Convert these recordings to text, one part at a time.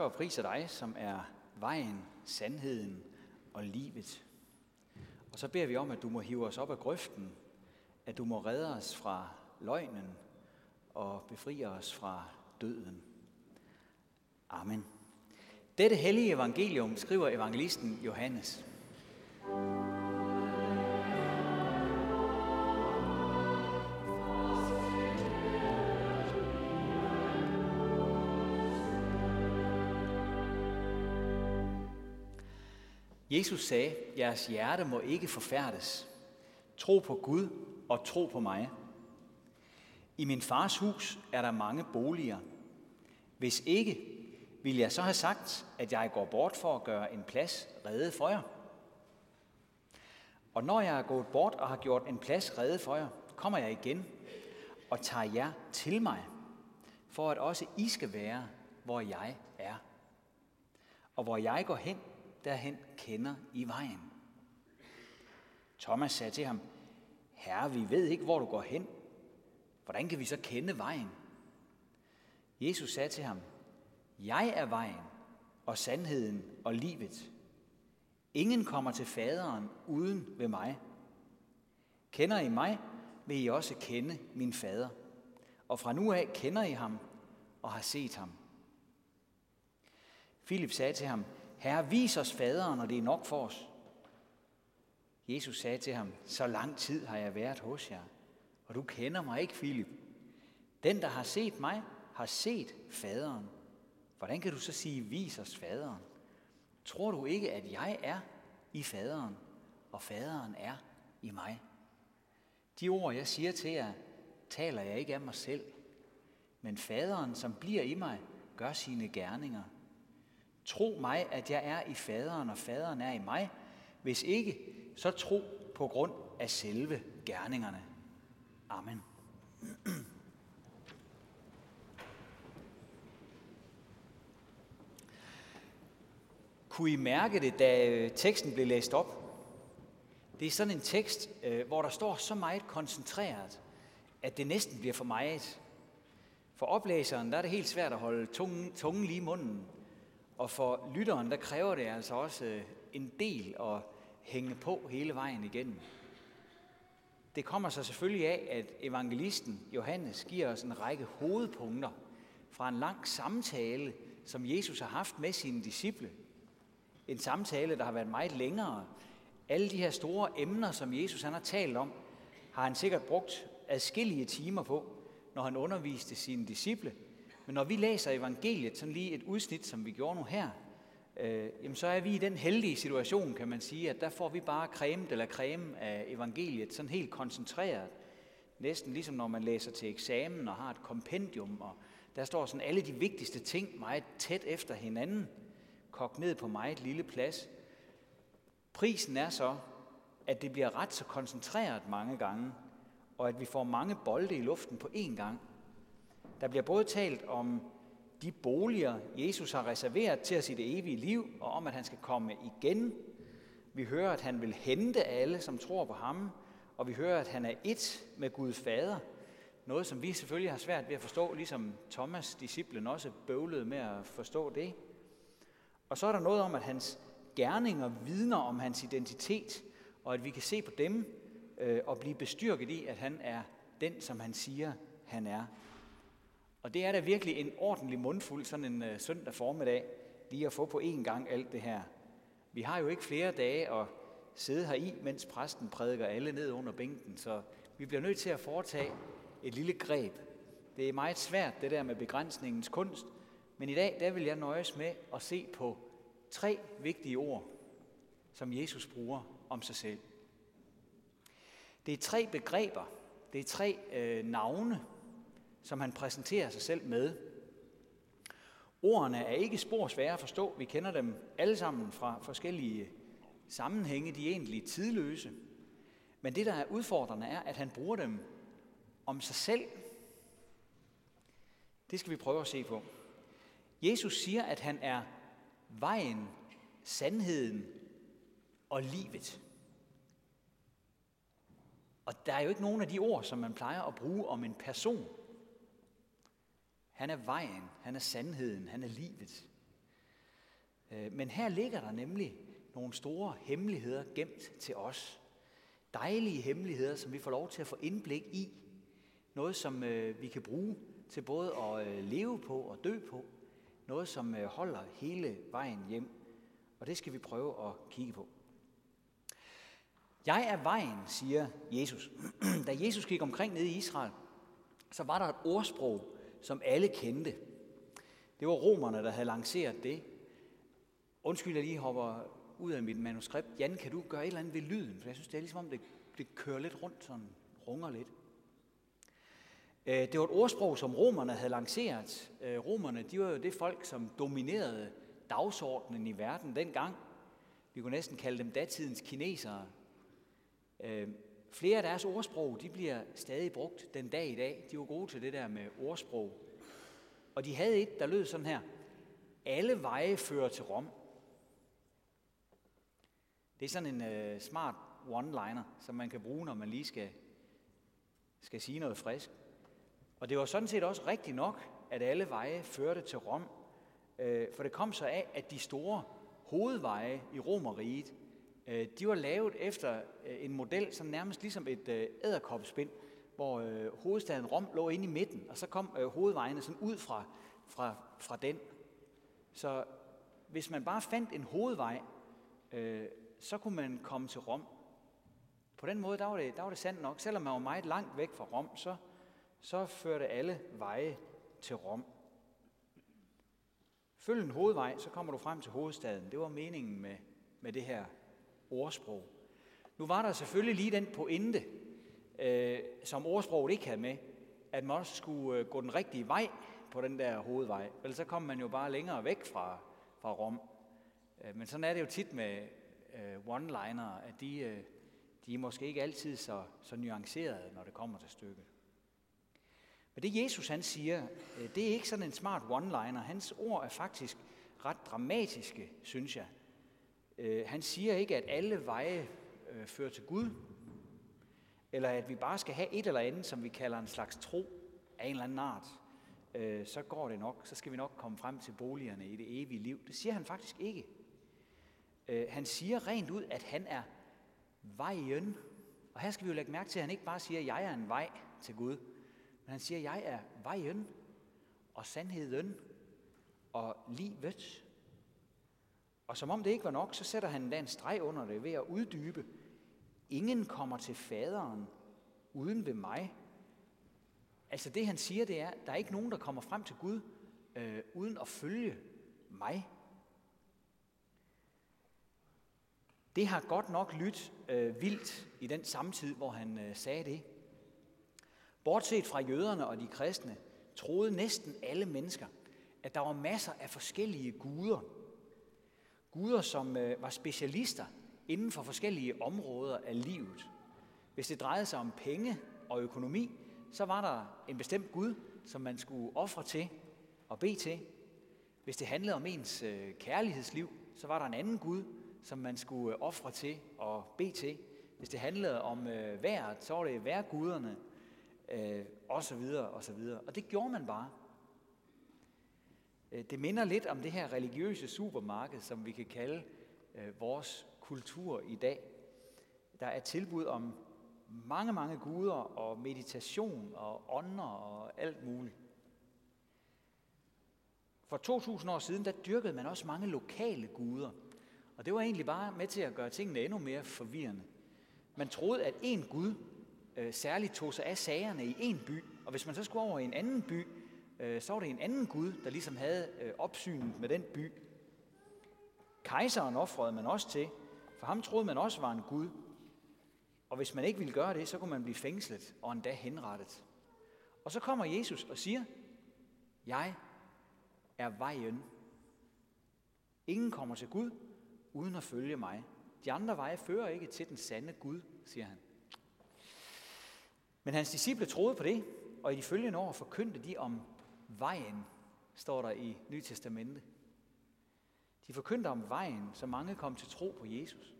takker og priser dig, som er vejen, sandheden og livet. Og så beder vi om, at du må hive os op af grøften, at du må redde os fra løgnen og befri os fra døden. Amen. Dette hellige evangelium skriver evangelisten Johannes. Jesus sagde, jeres hjerte må ikke forfærdes. Tro på Gud og tro på mig. I min fars hus er der mange boliger. Hvis ikke, vil jeg så have sagt, at jeg går bort for at gøre en plads rede for jer. Og når jeg er gået bort og har gjort en plads rede for jer, kommer jeg igen og tager jer til mig, for at også I skal være, hvor jeg er. Og hvor jeg går hen, derhen kender I vejen. Thomas sagde til ham, Herre, vi ved ikke, hvor du går hen. Hvordan kan vi så kende vejen? Jesus sagde til ham, Jeg er vejen og sandheden og livet. Ingen kommer til faderen uden ved mig. Kender I mig, vil I også kende min fader. Og fra nu af kender I ham og har set ham. Philip sagde til ham, Herre, vis os faderen, når det er nok for os. Jesus sagde til ham, så lang tid har jeg været hos jer, og du kender mig ikke, Filip. Den, der har set mig, har set faderen. Hvordan kan du så sige, vis os faderen? Tror du ikke, at jeg er i faderen, og faderen er i mig? De ord, jeg siger til jer, taler jeg ikke af mig selv, men faderen, som bliver i mig, gør sine gerninger. Tro mig, at jeg er i faderen, og faderen er i mig. Hvis ikke, så tro på grund af selve gerningerne. Amen. Kunne I mærke det, da øh, teksten blev læst op? Det er sådan en tekst, øh, hvor der står så meget koncentreret, at det næsten bliver for meget. For oplæseren der er det helt svært at holde tungen, tungen lige i munden. Og for lytteren der kræver det altså også øh, en del at hænge på hele vejen igennem. Det kommer så selvfølgelig af, at evangelisten Johannes giver os en række hovedpunkter fra en lang samtale, som Jesus har haft med sine disciple. En samtale, der har været meget længere. Alle de her store emner, som Jesus han har talt om, har han sikkert brugt adskillige timer på, når han underviste sine disciple. Men når vi læser evangeliet, sådan lige et udsnit, som vi gjorde nu her, øh, jamen så er vi i den heldige situation, kan man sige, at der får vi bare creme eller creme af evangeliet, sådan helt koncentreret. Næsten ligesom når man læser til eksamen og har et kompendium, og der står sådan alle de vigtigste ting meget tæt efter hinanden, kogt ned på meget lille plads. Prisen er så, at det bliver ret så koncentreret mange gange, og at vi får mange bolde i luften på én gang. Der bliver både talt om de boliger, Jesus har reserveret til os i det evige liv, og om, at han skal komme igen. Vi hører, at han vil hente alle, som tror på ham, og vi hører, at han er et med Gud Fader. Noget, som vi selvfølgelig har svært ved at forstå, ligesom Thomas, disciplen, også bøvlede med at forstå det. Og så er der noget om, at hans gerninger vidner om hans identitet, og at vi kan se på dem øh, og blive bestyrket i, at han er den, som han siger, han er. Og det er da virkelig en ordentlig mundfuld sådan en øh, søndag formiddag, lige at få på én gang alt det her. Vi har jo ikke flere dage at sidde her i, mens præsten prædiker alle ned under bænken, så vi bliver nødt til at foretage et lille greb. Det er meget svært, det der med begrænsningens kunst, men i dag der vil jeg nøjes med at se på tre vigtige ord, som Jesus bruger om sig selv. Det er tre begreber, det er tre øh, navne, som han præsenterer sig selv med. Ordene er ikke spor svære at forstå. Vi kender dem alle sammen fra forskellige sammenhænge. De er egentlig tidløse. Men det, der er udfordrende, er, at han bruger dem om sig selv. Det skal vi prøve at se på. Jesus siger, at han er vejen, sandheden og livet. Og der er jo ikke nogen af de ord, som man plejer at bruge om en person. Han er vejen, han er sandheden, han er livet. Øh, men her ligger der nemlig nogle store hemmeligheder gemt til os. Dejlige hemmeligheder, som vi får lov til at få indblik i. Noget, som øh, vi kan bruge til både at øh, leve på og dø på. Noget, som holder hele vejen hjem. Og det skal vi prøve at kigge på. Jeg er vejen, siger Jesus. da Jesus gik omkring nede i Israel, så var der et ordsprog, som alle kendte. Det var romerne, der havde lanceret det. Undskyld, jeg lige hopper ud af mit manuskript. Jan, kan du gøre et eller andet ved lyden? For jeg synes, det er ligesom om, det, det kører lidt rundt, sådan runger lidt. Øh, det var et ordsprog, som romerne havde lanceret. Øh, romerne, de var jo det folk, som dominerede dagsordenen i verden dengang. Vi kunne næsten kalde dem datidens kinesere. Øh, Flere af deres ordsprog, de bliver stadig brugt den dag i dag. De var gode til det der med ordsprog. Og de havde et, der lød sådan her. Alle veje fører til Rom. Det er sådan en uh, smart one-liner, som man kan bruge, når man lige skal, skal sige noget frisk. Og det var sådan set også rigtigt nok, at alle veje førte til Rom. Uh, for det kom så af, at de store hovedveje i Romeriet, Øh, de var lavet efter øh, en model, som nærmest ligesom et øh, æderkoppespind, hvor hovedstaden Rom lå inde i midten, og så kom hovedvejene sådan ud fra, fra, fra den. Så hvis man bare fandt en hovedvej, så kunne man komme til Rom. På den måde, der var det, der var det sandt nok. Selvom man var meget langt væk fra Rom, så, så førte alle veje til Rom. Følg en hovedvej, så kommer du frem til hovedstaden. Det var meningen med, med det her ordsprog. Nu var der selvfølgelig lige den pointe, øh, som ordsproget ikke havde med, at man også skulle øh, gå den rigtige vej på den der hovedvej. Ellers så kom man jo bare længere væk fra, fra Rom. Øh, men sådan er det jo tit med øh, one-linere, at de, øh, de er måske ikke altid så, så nuancerede, når det kommer til stykket. Men det Jesus han siger, øh, det er ikke sådan en smart one-liner. Hans ord er faktisk ret dramatiske, synes jeg. Øh, han siger ikke, at alle veje øh, fører til Gud, eller at vi bare skal have et eller andet, som vi kalder en slags tro af en eller anden art. Øh, så går det nok, så skal vi nok komme frem til boligerne i det evige liv. Det siger han faktisk ikke. Øh, han siger rent ud, at han er vejen. Og her skal vi jo lægge mærke til, at han ikke bare siger, at jeg er en vej til Gud. Men han siger, at jeg er vejen og sandheden og livet. Og som om det ikke var nok, så sætter han en streg under det ved at uddybe. Ingen kommer til faderen uden ved mig. Altså det han siger, det er, at der er ikke nogen, der kommer frem til Gud øh, uden at følge mig. Det har godt nok lyttet øh, vildt i den samtid, hvor han øh, sagde det. Bortset fra jøderne og de kristne, troede næsten alle mennesker, at der var masser af forskellige guder. Guder, som øh, var specialister inden for forskellige områder af livet. Hvis det drejede sig om penge og økonomi, så var der en bestemt Gud, som man skulle ofre til og bede til. Hvis det handlede om ens øh, kærlighedsliv, så var der en anden Gud, som man skulle øh, ofre til og bede til. Hvis det handlede om øh, vejret, så var det vejrguderne, øh, og så videre, og så videre. Og det gjorde man bare. Øh, det minder lidt om det her religiøse supermarked, som vi kan kalde øh, vores kultur i dag. Der er tilbud om mange, mange guder og meditation og ånder og alt muligt. For 2000 år siden, der dyrkede man også mange lokale guder. Og det var egentlig bare med til at gøre tingene endnu mere forvirrende. Man troede, at en Gud øh, særligt tog sig af sagerne i en by, og hvis man så skulle over i en anden by, øh, så var det en anden Gud, der ligesom havde øh, opsynet med den by. Kejseren offrede man også til, for ham troede man også var en Gud. Og hvis man ikke ville gøre det, så kunne man blive fængslet og endda henrettet. Og så kommer Jesus og siger, jeg er vejen. Ingen kommer til Gud, uden at følge mig. De andre veje fører ikke til den sande Gud, siger han. Men hans disciple troede på det, og i de følgende år forkyndte de om vejen, står der i Nye Testamente. De forkyndte om vejen, så mange kom til tro på Jesus.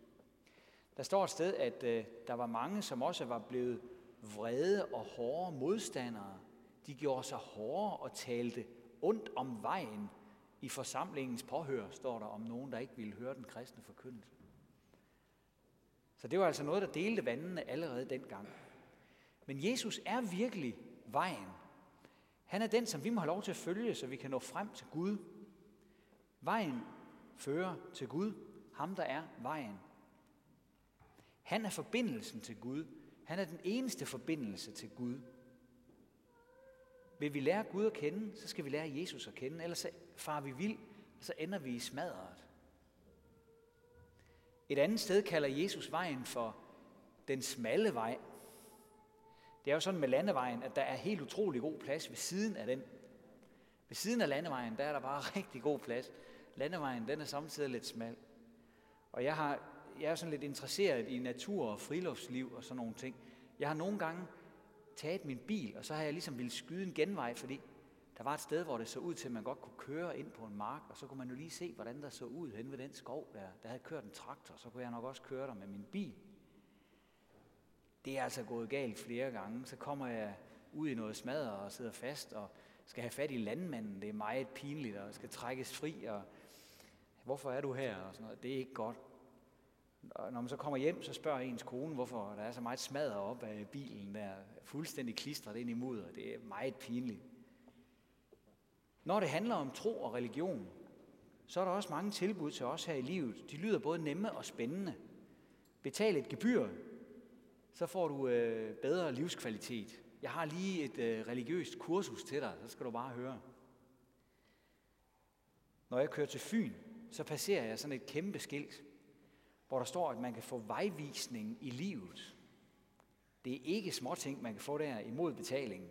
Der står et sted, at øh, der var mange, som også var blevet vrede og hårde modstandere. De gjorde sig hårde og talte ondt om vejen i forsamlingens påhør, står der om nogen, der ikke ville høre den kristne forkyndelse. Så det var altså noget, der delte vandene allerede dengang. Men Jesus er virkelig vejen. Han er den, som vi må have lov til at følge, så vi kan nå frem til Gud. Vejen fører til Gud, ham der er vejen. Han er forbindelsen til Gud. Han er den eneste forbindelse til Gud. Vil vi lære Gud at kende, så skal vi lære Jesus at kende, ellers far vi vild, og så ender vi i smadret. Et andet sted kalder Jesus vejen for den smalle vej. Det er jo sådan med landevejen, at der er helt utrolig god plads ved siden af den. Ved siden af landevejen, der er der bare rigtig god plads. Landevejen, den er samtidig lidt smal. Og jeg, har, jeg er sådan lidt interesseret i natur og friluftsliv og sådan nogle ting. Jeg har nogle gange taget min bil, og så har jeg ligesom ville skyde en genvej, fordi der var et sted, hvor det så ud til, at man godt kunne køre ind på en mark, og så kunne man jo lige se, hvordan der så ud hen ved den skov der. Der havde kørt en traktor, så kunne jeg nok også køre der med min bil. Det er altså gået galt flere gange. Så kommer jeg ud i noget smadret og sidder fast og skal have fat i landmanden. Det er meget pinligt og skal trækkes fri. Og hvorfor er du her? Og sådan noget. Det er ikke godt. Og når man så kommer hjem, så spørger ens kone, hvorfor der er så meget smadret op af bilen der, fuldstændig klistret ind i mudder. Det er meget pinligt. Når det handler om tro og religion, så er der også mange tilbud til os her i livet. De lyder både nemme og spændende. Betal et gebyr, så får du øh, bedre livskvalitet. Jeg har lige et øh, religiøst kursus til dig, så skal du bare høre. Når jeg kører til Fyn, så passerer jeg sådan et kæmpe skilt, hvor der står, at man kan få vejvisning i livet. Det er ikke småting, man kan få der imod betalingen.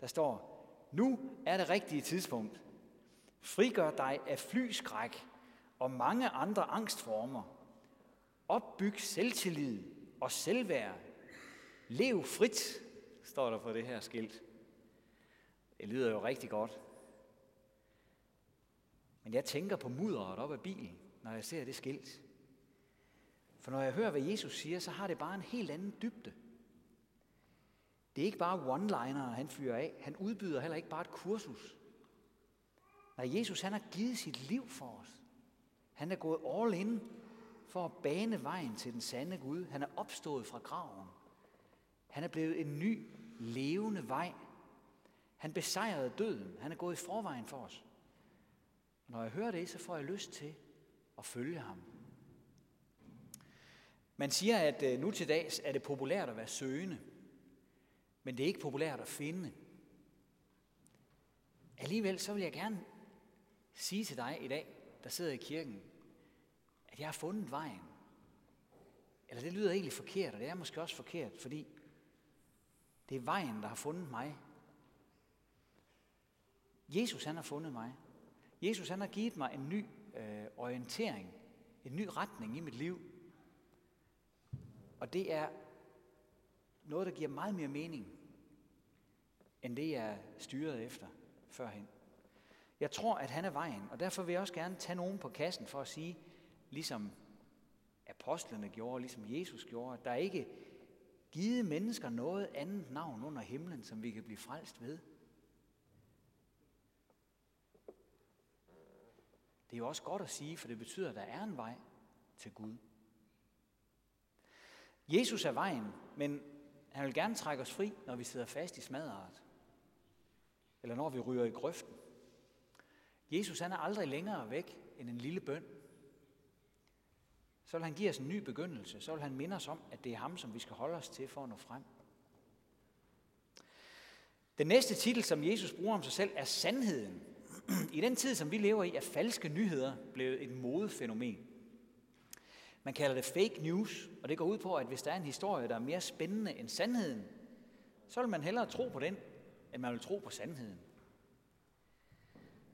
Der står, nu er det rigtige tidspunkt. Frigør dig af flyskræk og mange andre angstformer. Opbyg selvtillid og selvværd. Lev frit, står der på det her skilt. Det lyder jo rigtig godt. Men jeg tænker på mudderet op af bilen, når jeg ser det skilt. For når jeg hører, hvad Jesus siger, så har det bare en helt anden dybde. Det er ikke bare one-liner, han fyrer af. Han udbyder heller ikke bare et kursus. Nej, Jesus han har givet sit liv for os. Han er gået all in for at bane vejen til den sande Gud. Han er opstået fra graven. Han er blevet en ny, levende vej. Han besejrede døden. Han er gået i forvejen for os. Når jeg hører det, så får jeg lyst til at følge ham. Man siger, at øh, nu til dags er det populært at være søgende. Men det er ikke populært at finde. Alligevel så vil jeg gerne sige til dig i dag, der sidder i kirken, at jeg har fundet vejen. Eller det lyder egentlig forkert, og det er måske også forkert, fordi det er vejen, der har fundet mig. Jesus han har fundet mig. Jesus han har givet mig en ny øh, orientering, en ny retning i mit liv. Og det er noget, der giver meget mere mening, end det jeg styrede efter førhen. Jeg tror, at han er vejen, og derfor vil jeg også gerne tage nogen på kassen for at sige, ligesom apostlene gjorde, ligesom Jesus gjorde, der er ikke givet mennesker noget andet navn under himlen, som vi kan blive frelst ved. Det er jo også godt at sige, for det betyder, at der er en vej til Gud. Jesus er vejen, men han vil gerne trække os fri, når vi sidder fast i smadret. Eller når vi ryger i grøften. Jesus han er aldrig længere væk end en lille bøn. Så vil han give os en ny begyndelse. Så vil han minde os om, at det er ham, som vi skal holde os til for at nå frem. Den næste titel, som Jesus bruger om sig selv, er sandheden. I den tid, som vi lever i, er falske nyheder blevet et modefænomen. Man kalder det fake news, og det går ud på, at hvis der er en historie, der er mere spændende end sandheden, så vil man hellere tro på den, end man vil tro på sandheden.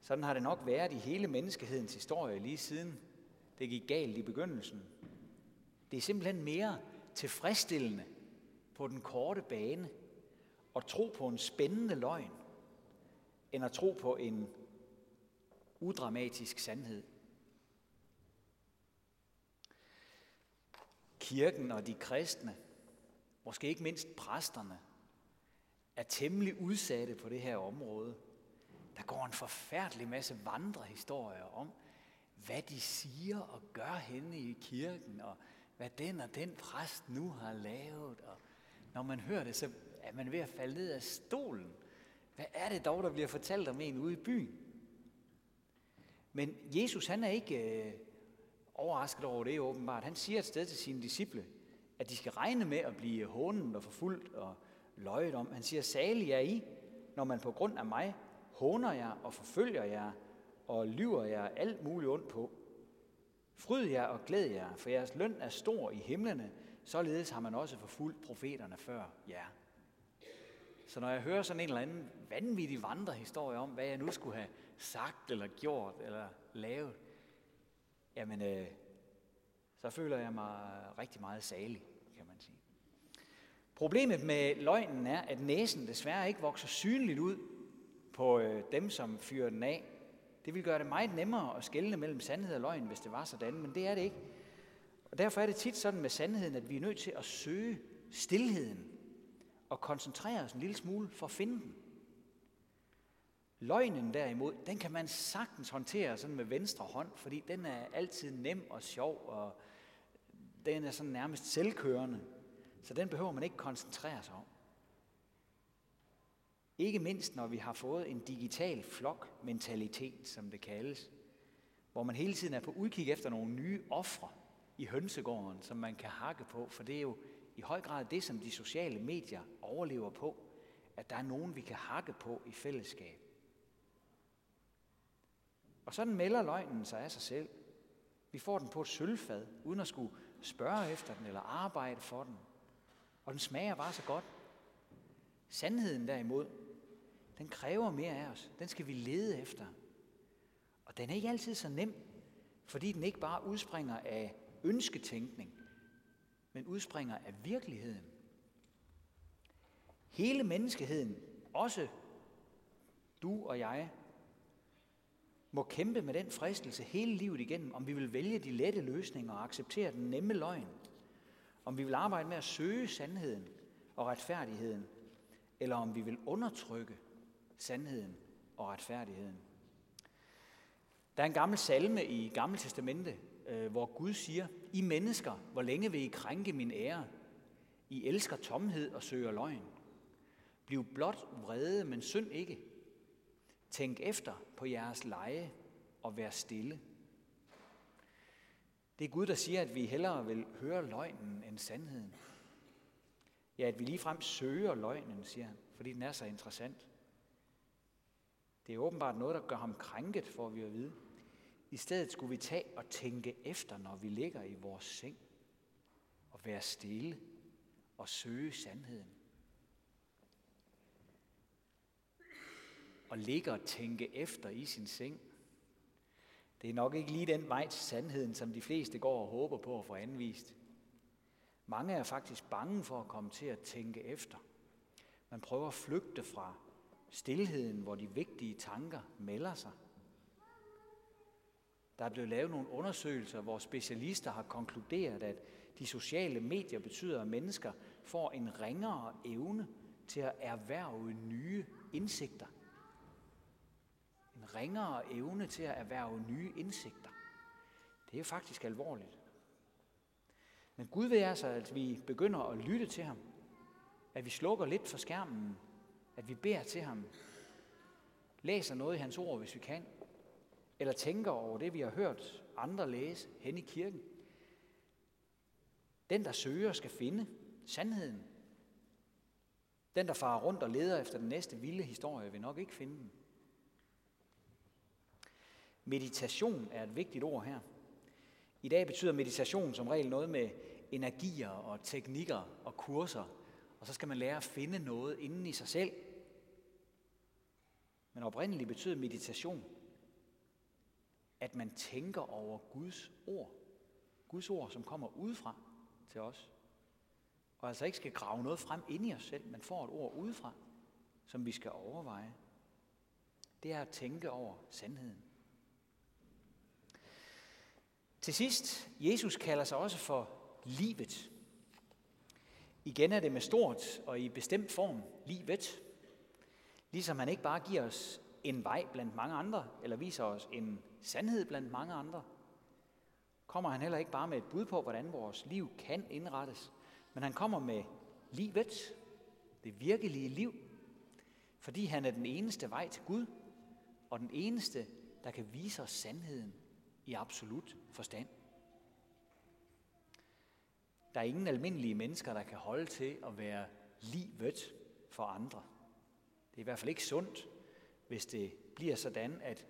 Sådan har det nok været i hele menneskehedens historie lige siden det gik galt i begyndelsen. Det er simpelthen mere tilfredsstillende på den korte bane at tro på en spændende løgn, end at tro på en udramatisk sandhed. kirken og de kristne, måske ikke mindst præsterne, er temmelig udsatte på det her område. Der går en forfærdelig masse vandrehistorier om, hvad de siger og gør henne i kirken, og hvad den og den præst nu har lavet. Og når man hører det, så er man ved at falde ned af stolen. Hvad er det dog, der bliver fortalt om en ude i byen? Men Jesus, han er ikke øh, overrasket over det åbenbart. Han siger et sted til sine disciple, at de skal regne med at blive hånet og forfulgt og løjet om. Han siger, salig er I, når man på grund af mig håner jer og forfølger jer og lyver jer alt muligt ondt på. Fryd jer og glæd jer, for jeres løn er stor i himlene, således har man også forfulgt profeterne før jer. Så når jeg hører sådan en eller anden vanvittig vandrehistorie om, hvad jeg nu skulle have sagt eller gjort eller lavet, jamen øh, så føler jeg mig rigtig meget salig, kan man sige. Problemet med løgnen er, at næsen desværre ikke vokser synligt ud på øh, dem, som fyrer den af. Det ville gøre det meget nemmere at skelne mellem sandhed og løgn, hvis det var sådan, men det er det ikke. Og derfor er det tit sådan med sandheden, at vi er nødt til at søge stillheden og koncentrere os en lille smule for at finde den. Løgnen derimod, den kan man sagtens håndtere sådan med venstre hånd, fordi den er altid nem og sjov, og den er sådan nærmest selvkørende. Så den behøver man ikke koncentrere sig om. Ikke mindst når vi har fået en digital flokmentalitet, som det kaldes, hvor man hele tiden er på udkig efter nogle nye ofre i hønsegården, som man kan hakke på, for det er jo i høj grad det, som de sociale medier overlever på, at der er nogen, vi kan hakke på i fællesskab. Og sådan melder løgnen sig af sig selv. Vi får den på et sølvfad, uden at skulle spørge efter den eller arbejde for den. Og den smager bare så godt. Sandheden derimod, den kræver mere af os. Den skal vi lede efter. Og den er ikke altid så nem, fordi den ikke bare udspringer af ønsketænkning, men udspringer af virkeligheden. Hele menneskeheden, også du og jeg, må kæmpe med den fristelse hele livet igennem, om vi vil vælge de lette løsninger og acceptere den nemme løgn. Om vi vil arbejde med at søge sandheden og retfærdigheden, eller om vi vil undertrykke sandheden og retfærdigheden. Der er en gammel salme i Gamle Testamente, øh, hvor Gud siger, I mennesker, hvor længe vil I krænke min ære? I elsker tomhed og søger løgn. Bliv blot vrede, men synd ikke. Tænk efter på jeres leje og vær stille. Det er Gud, der siger, at vi hellere vil høre løgnen end sandheden. Ja, at vi ligefrem søger løgnen, siger han, fordi den er så interessant. Det er åbenbart noget, der gør ham krænket, får vi at vide. I stedet skulle vi tage og tænke efter, når vi ligger i vores seng, og være stille og søge sandheden. Og ligge og tænke efter i sin seng. Det er nok ikke lige den vej til sandheden, som de fleste går og håber på at få anvist. Mange er faktisk bange for at komme til at tænke efter. Man prøver at flygte fra Stilheden, hvor de vigtige tanker melder sig. Der er blevet lavet nogle undersøgelser, hvor specialister har konkluderet, at de sociale medier betyder, at mennesker får en ringere evne til at erhverve nye indsigter. En ringere evne til at erhverve nye indsigter. Det er faktisk alvorligt. Men Gud vil altså, at vi begynder at lytte til ham. At vi slukker lidt for skærmen at vi beder til ham, læser noget i hans ord, hvis vi kan, eller tænker over det, vi har hørt andre læse hen i kirken. Den, der søger, skal finde sandheden. Den, der farer rundt og leder efter den næste vilde historie, vil nok ikke finde den. Meditation er et vigtigt ord her. I dag betyder meditation som regel noget med energier og teknikker og kurser og så skal man lære at finde noget inden i sig selv. Men oprindeligt betyder meditation, at man tænker over Guds ord. Guds ord, som kommer udefra til os. Og altså ikke skal grave noget frem ind i os selv, men får et ord udefra, som vi skal overveje. Det er at tænke over sandheden. Til sidst, Jesus kalder sig også for livet. Igen er det med stort og i bestemt form livet. Ligesom han ikke bare giver os en vej blandt mange andre, eller viser os en sandhed blandt mange andre, kommer han heller ikke bare med et bud på, hvordan vores liv kan indrettes, men han kommer med livet, det virkelige liv, fordi han er den eneste vej til Gud, og den eneste, der kan vise os sandheden i absolut forstand. Der er ingen almindelige mennesker, der kan holde til at være livet for andre. Det er i hvert fald ikke sundt, hvis det bliver sådan, at,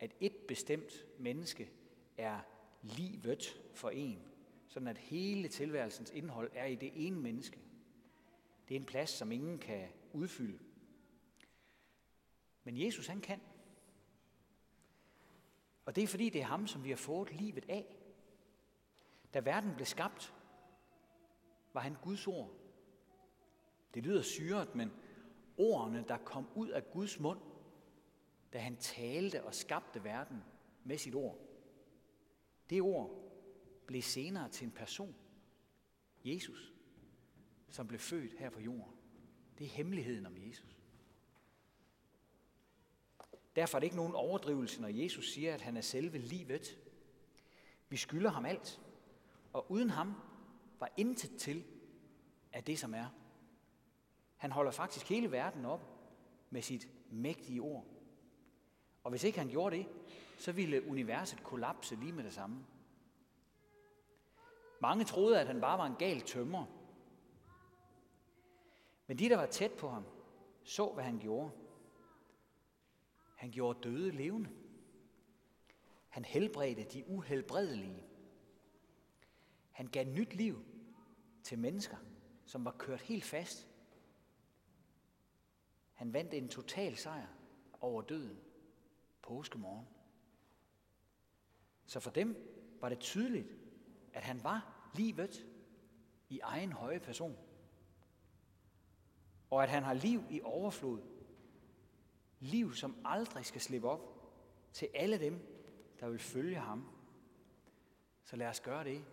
at et bestemt menneske er livet for en. Sådan at hele tilværelsens indhold er i det ene menneske. Det er en plads, som ingen kan udfylde. Men Jesus han kan. Og det er fordi, det er ham, som vi har fået livet af. Da verden blev skabt, var han Guds ord. Det lyder syret, men ordene, der kom ud af Guds mund, da han talte og skabte verden med sit ord, det ord blev senere til en person, Jesus, som blev født her på jorden. Det er hemmeligheden om Jesus. Derfor er det ikke nogen overdrivelse, når Jesus siger, at han er selve livet. Vi skylder ham alt, og uden ham var intet til af det, som er. Han holder faktisk hele verden op med sit mægtige ord. Og hvis ikke han gjorde det, så ville universet kollapse lige med det samme. Mange troede, at han bare var en gal tømmer. Men de, der var tæt på ham, så, hvad han gjorde. Han gjorde døde levende. Han helbredte de uhelbredelige. Han gav nyt liv til mennesker, som var kørt helt fast. Han vandt en total sejr over døden påskemorgen. Så for dem var det tydeligt, at han var livet i egen høje person. Og at han har liv i overflod. Liv, som aldrig skal slippe op til alle dem, der vil følge ham. Så lad os gøre det.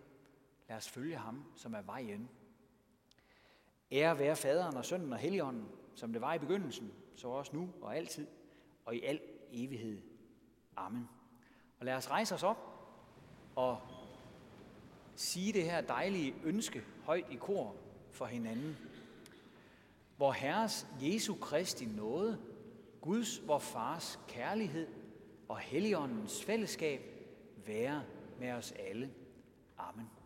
Lad os følge ham, som er vejen. Ære være faderen og sønnen og helligånden, som det var i begyndelsen, så også nu og altid, og i al evighed. Amen. Og lad os rejse os op og sige det her dejlige ønske højt i kor for hinanden. Hvor Herres Jesu Kristi nåde, Guds, vor Fars kærlighed og Helligåndens fællesskab være med os alle. Amen.